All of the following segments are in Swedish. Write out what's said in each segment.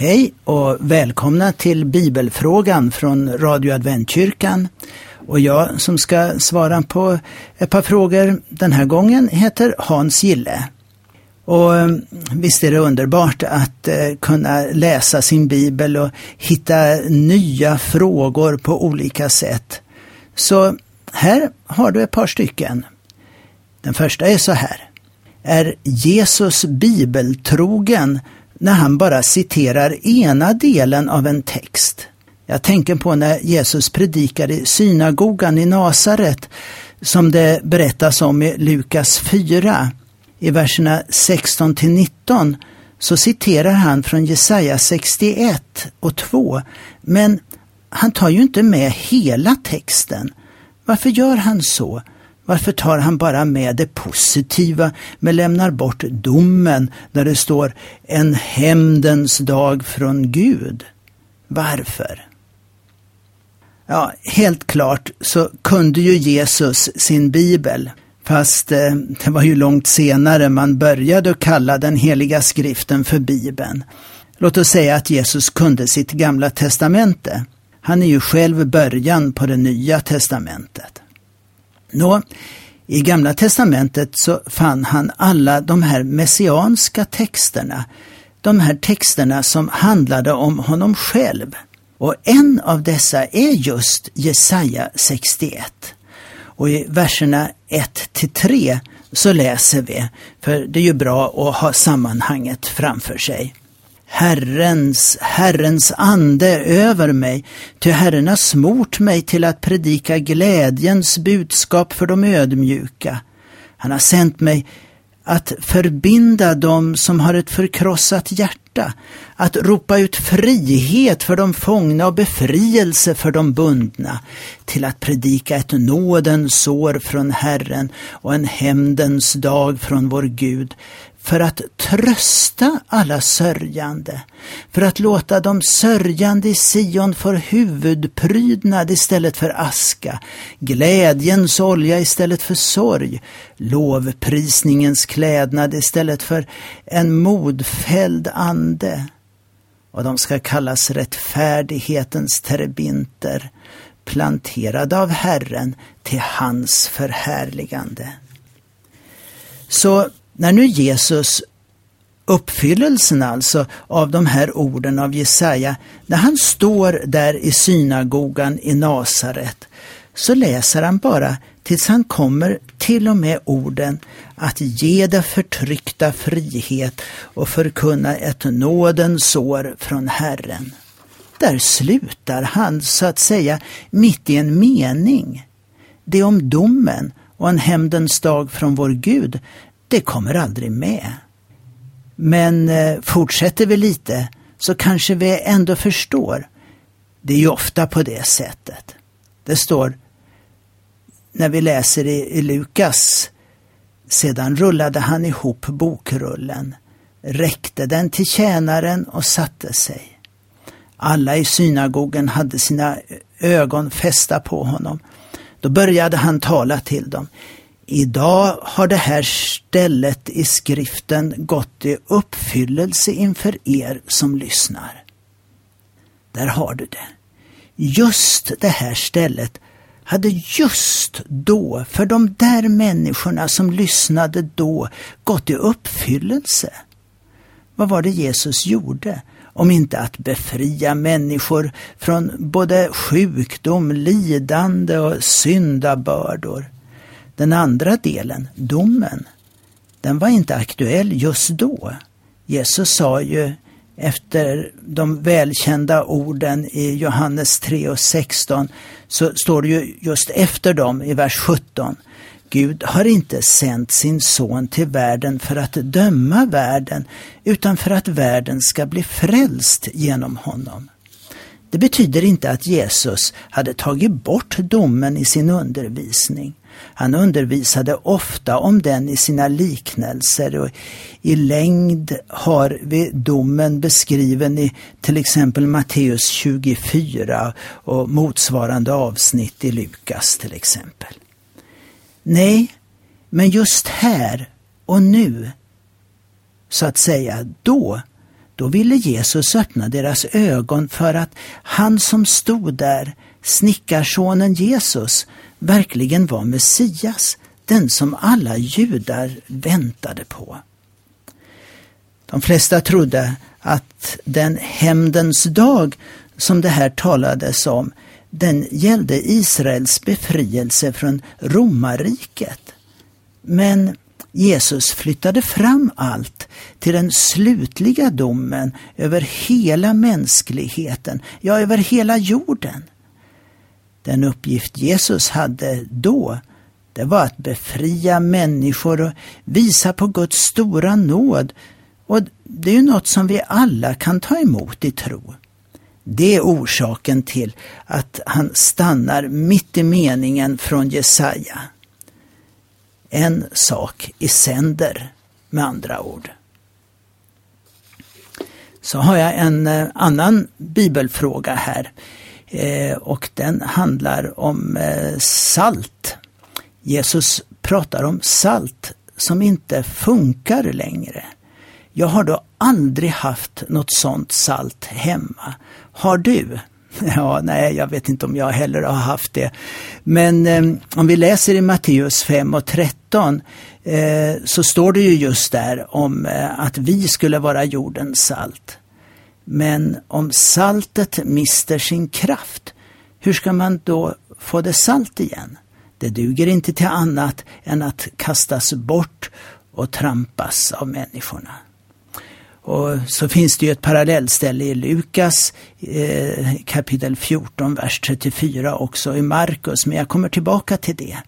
Hej och välkomna till Bibelfrågan från Radio Adventkyrkan. Och jag som ska svara på ett par frågor den här gången heter Hans Gille. Och eh, visst är det underbart att eh, kunna läsa sin bibel och hitta nya frågor på olika sätt. Så här har du ett par stycken. Den första är så här. Är Jesus bibeltrogen när han bara citerar ena delen av en text? Jag tänker på när Jesus predikar i synagogan i Nasaret som det berättas om i Lukas 4. I verserna 16 till 19 så citerar han från Jesaja 61 och 2. Men han tar ju inte med hela texten. Varför gör han så? Varför tar han bara med det positiva men lämnar bort domen där det står en hämndens dag från Gud? Varför? Ja, helt klart så kunde ju Jesus sin bibel. Fast eh, det var ju långt senare man började kalla den heliga skriften för Bibeln. Låt oss säga att Jesus kunde sitt gamla testamente. Han är ju själv början på det nya testamentet. Nå, i Gamla testamentet så fann han alla de här messianska texterna, de här texterna som handlade om honom själv. Och en av dessa är just Jesaja 61. Och i verserna 1 till 3 så läser vi, för det är ju bra att ha sammanhanget framför sig. Herrens, Herrens ande över mig, ty Herren har smort mig till att predika glädjens budskap för de ödmjuka. Han har sänt mig att förbinda dem som har ett förkrossat hjärta, att ropa ut frihet för de fångna och befrielse för de bundna, till att predika ett nådens år från Herren och en hämndens dag från vår Gud, för att trösta alla sörjande, för att låta de sörjande i Sion få huvudprydnad istället för aska, glädjens olja istället för sorg, lovprisningens klädnad istället för en modfälld ande. Och de ska kallas rättfärdighetens terebinter, planterade av Herren till hans förhärligande. Så när nu Jesus, uppfyllelsen alltså av de här orden av Jesaja, när han står där i synagogan i Nasaret, så läser han bara tills han kommer till och med orden att ge det förtryckta frihet och förkunna ett nådens år från Herren. Där slutar han så att säga mitt i en mening. Det om domen och en hämndens dag från vår Gud, det kommer aldrig med. Men eh, fortsätter vi lite så kanske vi ändå förstår. Det är ju ofta på det sättet. Det står när vi läser i, i Lukas. Sedan rullade han ihop bokrullen, räckte den till tjänaren och satte sig. Alla i synagogen hade sina eh, ögon fästa på honom. Då började han tala till dem. Idag har det här stället i skriften gått i uppfyllelse inför er som lyssnar. Där har du det. Just det här stället hade just då, för de där människorna som lyssnade då, gått i uppfyllelse. Vad var det Jesus gjorde? Om inte att befria människor från både sjukdom, lidande och syndabördor. Den andra delen, domen, den var inte aktuell just då. Jesus sa ju efter de välkända orden i Johannes 3 och 16 så står det ju just efter dem i vers 17. Gud har inte sänt sin son till världen för att döma världen utan för att världen ska bli frälst genom honom. Det betyder inte att Jesus hade tagit bort domen i sin undervisning. Han undervisade ofta om den i sina liknelser och i längd har vi domen beskriven i till exempel Matteus 24 och motsvarande avsnitt i Lukas till exempel. Nej, men just här och nu, så att säga, då, Då ville Jesus öppna deras ögon för att han som stod där, snickarsonen Jesus, verkligen var Messias, den som alla judar väntade på. De flesta trodde att den hämndens dag som det här talades om, den gällde Israels befrielse från romarriket. Men Jesus flyttade fram allt till den slutliga domen över hela mänskligheten, ja, över hela jorden. Den uppgift Jesus hade då, det var att befria människor och visa på Guds stora nåd. Och det är ju något som vi alla kan ta emot i tro. Det är orsaken till att han stannar mitt i meningen från Jesaja. En sak i sänder, med andra ord. Så har jag en eh, annan bibelfråga här eh, Eh, och den handlar om eh, salt. Jesus pratar om salt som inte funkar längre. Jag har då aldrig haft något sånt salt hemma. Har du? Ja, nej, jag vet inte om jag heller har haft det. Men eh, om vi läser i Matteus 5 och 13 eh, så står det ju just där om eh, att vi skulle vara jordens salt. Men om saltet mister sin kraft, hur ska man då få det salt igen? Det duger inte till annat än att kastas bort och trampas av människorna. Och så finns det ju ett parallellställe i Lukas eh, kapitel 14, vers 34 också i Markus, men jag kommer tillbaka till det.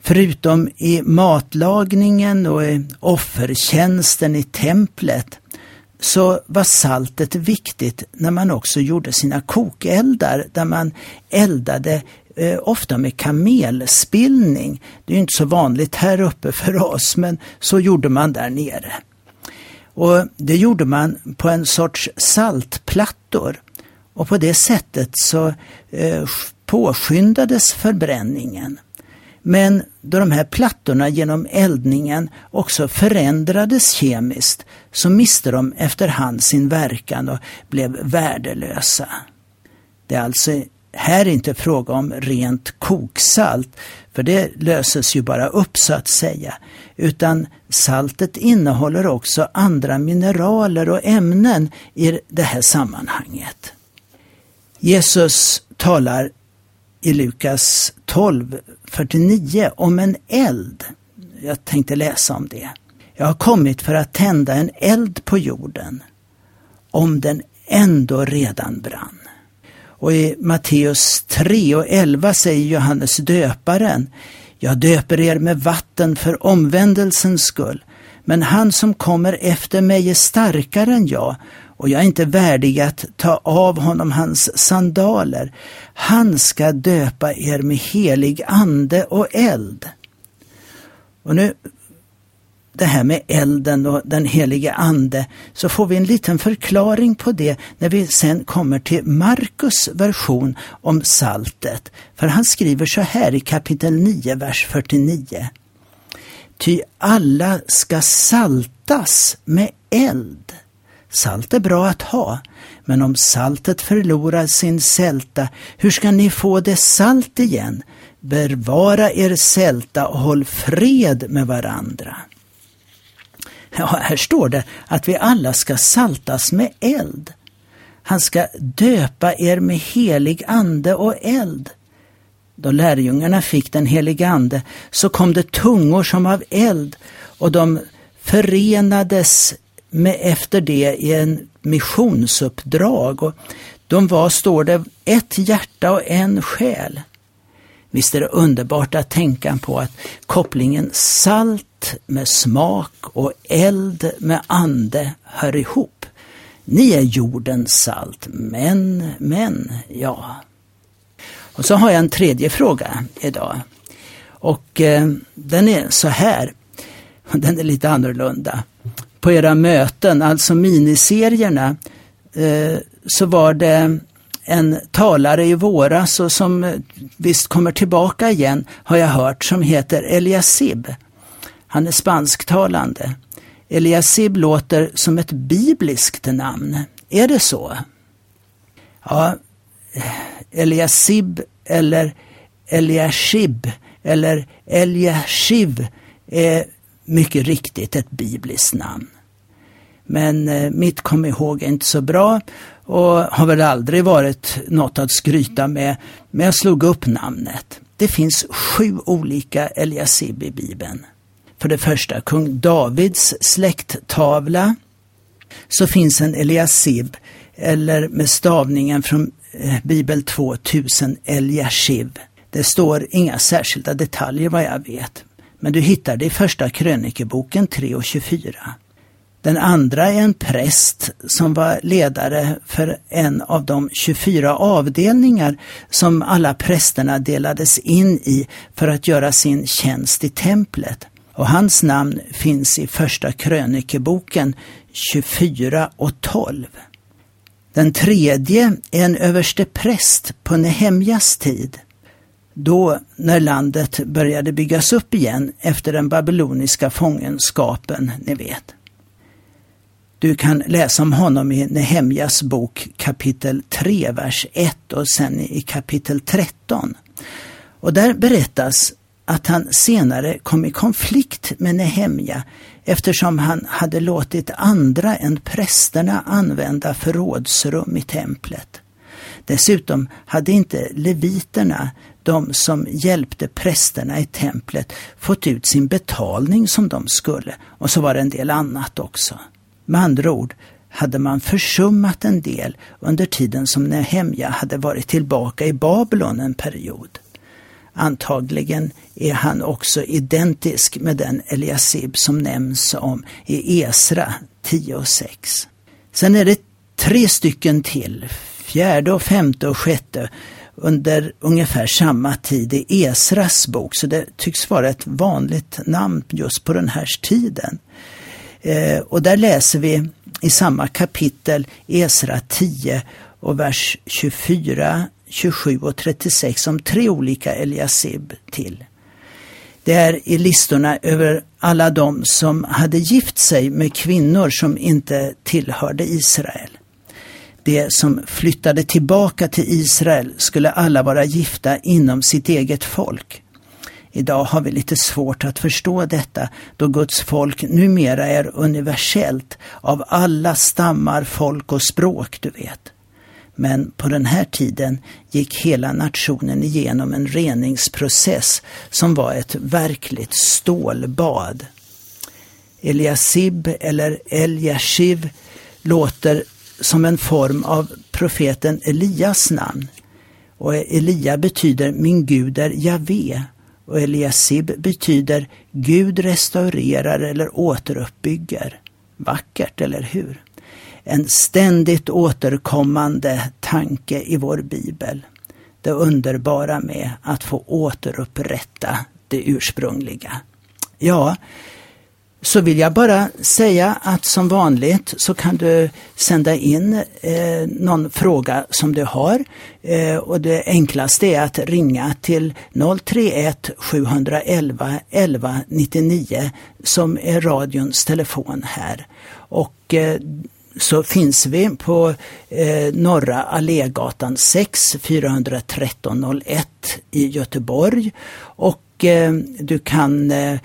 Förutom i matlagningen och i offertjänsten i templet så var saltet viktigt när man också gjorde sina kokeldar där man eldade eh, ofta med kamelspillning. Det är inte så vanligt här uppe för oss men så gjorde man där nere. Och Det gjorde man på en sorts saltplattor och på det sättet så eh, påskyndades förbränningen. Men då de här plattorna genom eldningen också förändrades kemiskt så miste de efterhand sin verkan och blev värdelösa. Det är alltså här inte fråga om rent koksalt, för det löses ju bara upp så att säga, utan saltet innehåller också andra mineraler och ämnen i det här sammanhanget. Jesus talar i Lukas 12.49 om en eld. Jag tänkte läsa om det. Jag har kommit för att tända en eld på jorden, om den ändå redan brann. Och i Matteus 3 och 11 säger Johannes döparen, jag döper er med vatten för omvändelsens skull, men han som kommer efter mig är starkare än jag och jag är inte värdig att ta av honom hans sandaler. Han ska döpa er med helig ande och eld. Och nu det här med elden och den helige ande så får vi en liten förklaring på det när vi sen kommer till Markus version om saltet. För han skriver så här i kapitel 9, vers 49. Ty alla ska saltas med eld. Salt är bra att ha, men om saltet förlorar sin sälta, hur ska ni få det salt igen? Bevara er sälta och håll fred med varandra. Ja, här står det att vi alla ska saltas med eld. Han ska döpa er med helig ande och eld. Då lärjungarna fick den helige ande så kom det tungor som av eld och de förenades med efter det i en missionsuppdrag. Och de var, står det, ett hjärta och en själ. Visst är det underbart att tänka på att kopplingen salt med smak och eld med ande hör ihop. Ni är jordens salt, men, men, ja. Och så har jag en tredje fråga idag. Och eh, den är så här, den är lite annorlunda. På era möten, alltså miniserierna, eh, så var det en talare i våras och som eh, visst kommer tillbaka igen har jag hört som heter Eliasib. Han är spansktalande. Eliasib låter som ett bibliskt namn. Är det så? Ja, eh, Eliasib eller Eliashib eller Eliashiv är mycket riktigt ett bibliskt namn. Men eh, mitt kom ihåg är inte så bra och har väl aldrig varit något att skryta med. Men jag slog upp namnet. Det finns sju olika Eliasib i Bibeln. För det första kung Davids släkttavla så finns en Eliasib eller med stavningen från eh, Bibel 2000 Eliashiv. Det står inga särskilda detaljer vad jag vet. Men du hittar det i första krönikeboken 3 och 24. Den andra är en präst som var ledare för en av de 24 avdelningar som alla prästerna delades in i för att göra sin tjänst i templet. Och hans namn finns i Första krönikeboken 24 och 12. Den tredje är en överste präst på Nehemjas tid. Då när landet började byggas upp igen efter den babyloniska fångenskapen, ni vet. Du kan läsa om honom i Nehemjas bok kapitel 3, vers 1 och sen i kapitel 13. Och där berättas att han senare kom i konflikt med Nehemja eftersom han hade låtit andra än prästerna använda förrådsrum i templet. Dessutom hade inte leviterna, de som hjälpte prästerna i templet, fått ut sin betalning som de skulle. Och så var det en del annat också. Med andra ord hade man försummat en del under tiden som Nehemja hade varit tillbaka i Babylon en period. Antagligen är han också identisk med den Eliasib som nämns om i Esra 10 och 6. Sen är det tre stycken till, fjärde och femte och sjätte under ungefär samma tid i Esras bok, så det tycks vara ett vanligt namn just på den här tiden. Eh, och där läser vi i samma kapitel Esra 10 och vers 24, 27 och 36 om tre olika Eliasib till. Det är i listorna över alla de som hade gift sig med kvinnor som inte tillhörde Israel. De som flyttade tillbaka till Israel skulle alla vara gifta inom sitt eget folk. Idag har vi lite svårt att förstå detta då Guds folk numera är universellt av alla stammar, folk och språk, du vet. Men på den här tiden gick hela nationen igenom en reningsprocess som var ett verkligt stålbad. Eliasib eller Eliashiv låter som en form av profeten Elias namn. Och Elia betyder min Gud är Javé och Eliasib betyder Gud restaurerar eller återuppbygger. Vackert, eller hur? En ständigt återkommande tanke i vår bibel. Det underbara med att få återupprätta det ursprungliga. Ja, så vill jag bara säga att som vanligt så kan du sända in eh, någon fråga som du har. Eh, och det enklaste är att ringa till 031 711 11 99 som är radions telefon här. Och eh, så finns vi på eh, Norra Allégatan 6, 413 01 i Göteborg. Och eh, du kan eh,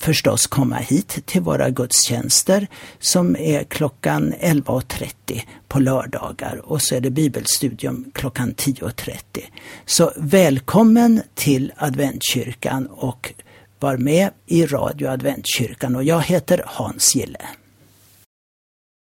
förstås komma hit till våra gudstjänster som är klockan 11.30 på lördagar och så är det bibelstudium klockan 10.30. Så välkommen till Adventkyrkan och var med i Radio Adventkyrkan och jag heter Hans Gille.